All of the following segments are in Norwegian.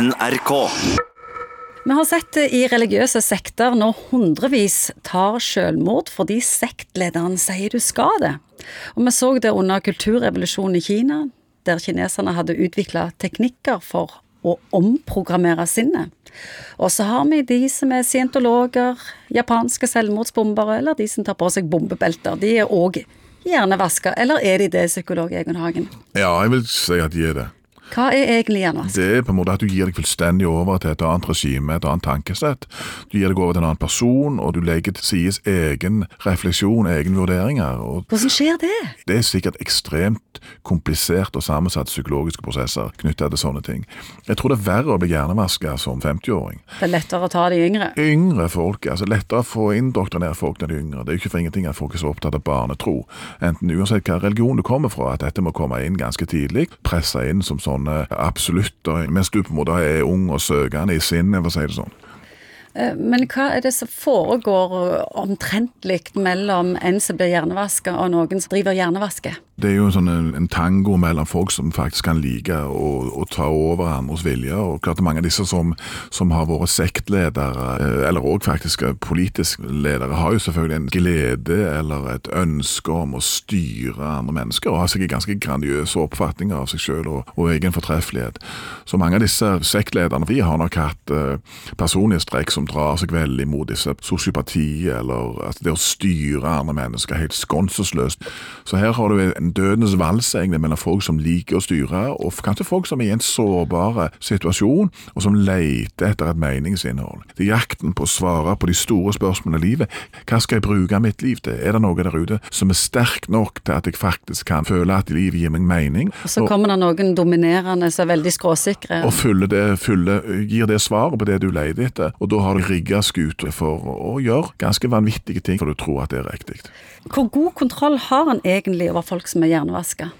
NRK. Vi har sett det i religiøse sekter når hundrevis tar selvmord fordi sektlederen sier du skal det. Og vi så det under kulturrevolusjonen i Kina, der kineserne hadde utvikla teknikker for å omprogrammere sinnet. Og så har vi de som er scientologer, japanske selvmordsbombere, eller de som tar på seg bombebelter. De er òg hjernevaska, eller er de det, psykolog Egon Hagen? Ja, jeg vil si at de er det. Hva er egentlig hjernevask? Det er på en måte at du gir deg fullstendig over til et annet regime, et annet tankesett. Du gir deg over til en annen person, og du legger til sides egen refleksjon, egne vurderinger. og Hvordan skjer det? Det er sikkert ekstremt komplisert og sammensatte psykologiske prosesser knyttet til sånne ting. Jeg tror det er verre å bli hjernevaska som 50-åring. Det er lettere å ta de yngre. Yngre folk, altså lettere å få indoktrinere folk når de er yngre. Det er jo ikke for ingenting at folk er så opptatt av barnetro. Enten uansett hva religion du kommer fra, at dette må komme inn ganske tidlig, presse inn som sånne absolutter, mens du på en måte er ung og søkende i sinnet, for å si det sånn. Eh, Men hva er det som foregår omtrentlig mellom en som blir hjernevaska og noen som driver hjernevaske? Det er jo sånn en, en tango mellom folk som faktisk kan like å, ta over andres vilje. og klart Mange av disse som, som har vært sektledere, eh, eller òg faktisk politiske ledere, har jo selvfølgelig en glede eller et ønske om å styre andre mennesker, og har sikkert ganske grandiøse oppfatninger av seg selv og, og egen fortreffelighet. Så mange av disse sektlederne vi har nok hatt personlige strekk som drar seg veldig mot disse sosiopati, eller at det å styre andre mennesker helt skånselsløst. Så her har du en dødens vals egentlig mellom folk som liker å styre, og kanskje folk som er i en sårbar situasjon, og som leter etter et meningsinnhold. Det er jakten på å svare på de store spørsmålene i livet. Hva skal jeg bruke mitt liv til? Er det noe der ute som er sterk nok til at jeg faktisk kan føle at livet gir meg mening? Og så kommer det noen dominerende som er veldig skråsikre. Og fyller det, fyller, gir det svaret på det du leter etter, og da har du rigga skuta for å gjøre ganske vanvittige ting for du tror at det er riktig. Hvor god kontroll har en egentlig over folk som er hjernevaska?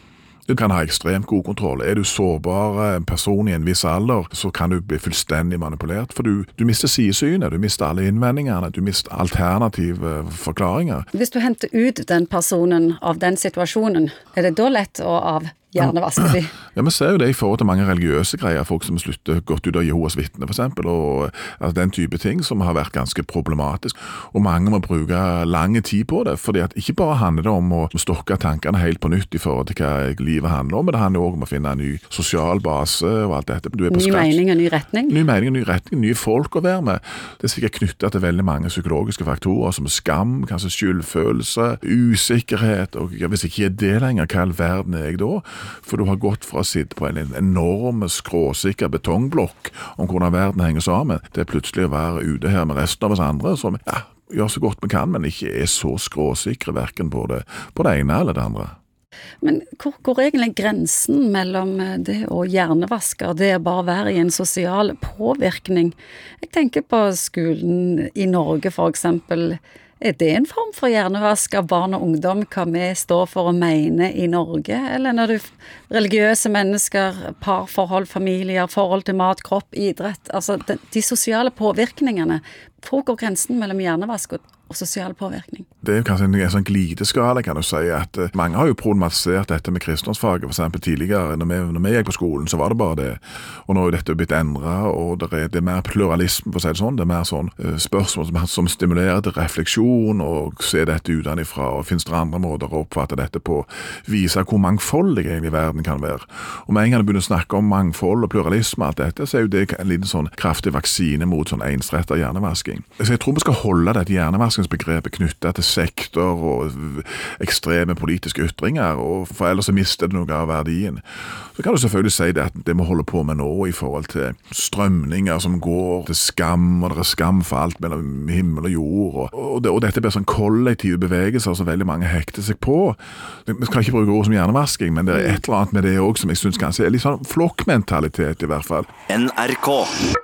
Du kan ha ekstremt god kontroll. Er du sårbar en person i en viss alder, så kan du bli fullstendig manipulert. For du, du mister sidesynet, du mister alle innvendingene, du mister alternative forklaringer. Hvis du henter ut den personen av den situasjonen, er det da lett å av hjernevaske de? Ja, Vi ser jo det i forhold til mange religiøse greier. Folk som slutter godt ut av Jehovas vitner, f.eks. Og altså, den type ting som har vært ganske problematisk. Og mange må bruke lang tid på det. fordi at ikke bare handler det om å stokke tankene helt på nytt i forhold til hva livet handler om, men det handler òg om å finne en ny sosial base og alt dette. Du på Ny scratch. mening og ny retning? Ny mening og ny retning, nye folk å være med. Det er sikkert knytta til veldig mange psykologiske faktorer som skam, kanskje skyldfølelse, usikkerhet. og hvis Hvis ikke er det lenger, hva i all verden er jeg da? For du har gått fra å sitte på en enorm, skråsikker betongblokk om hvordan verden henger sammen, til plutselig å være ute her med resten av oss andre som ja, gjør så godt vi kan, men ikke er så skråsikre verken på det, på det ene eller det andre. Men hvor går egentlig grensen mellom eh, det å hjernevaske og det å bare være i en sosial påvirkning? Jeg tenker på skolen i Norge, for eksempel. Er det en form for hjernevask av barn og ungdom, hva vi står for og mener i Norge? Eller når du religiøse mennesker, parforhold, familier, forhold til mat, kropp, idrett Altså de, de sosiale påvirkningene. Hvor går grensen mellom hjernevask og, og sosial påvirkning? Det er kanskje en, en sånn glideskala, kan du si. at uh, Mange har jo problematisert dette med kristendomsfaget. For eksempel tidligere, når vi, når vi gikk på skolen, så var det bare det. Og nå er dette blitt endra, og det er, det er mer pluralisme, for å si det sånn. Det er mer sånn uh, spørsmål som, som stimulerer til refleksjon, og se dette utenfra. Og finnes det andre måter å oppfatte dette på? Vise hvor mangfoldig egentlig verden kan være. Og med en gang du begynner å snakke om mangfold og pluralisme, og alt dette, så er jo det en liten sånn kraftig vaksine mot sånn ensretta hjernevasking. Så jeg tror vi skal holde dette hjernevaskingsbegrepet knytta til sektor og ekstreme politiske ytringer, og for ellers så mister det noe av verdien. Så kan du selvfølgelig si det at det vi holder på med nå i forhold til strømninger som går til skam, og det er skam for alt mellom himmel og jord, og, og, det, og dette blir sånn kollektive bevegelser som veldig mange hekter seg på. Vi skal ikke bruke ord som hjernevasking, men det er et eller annet med det òg som jeg syns kanskje er litt sånn flokkmentalitet, i hvert fall. NRK.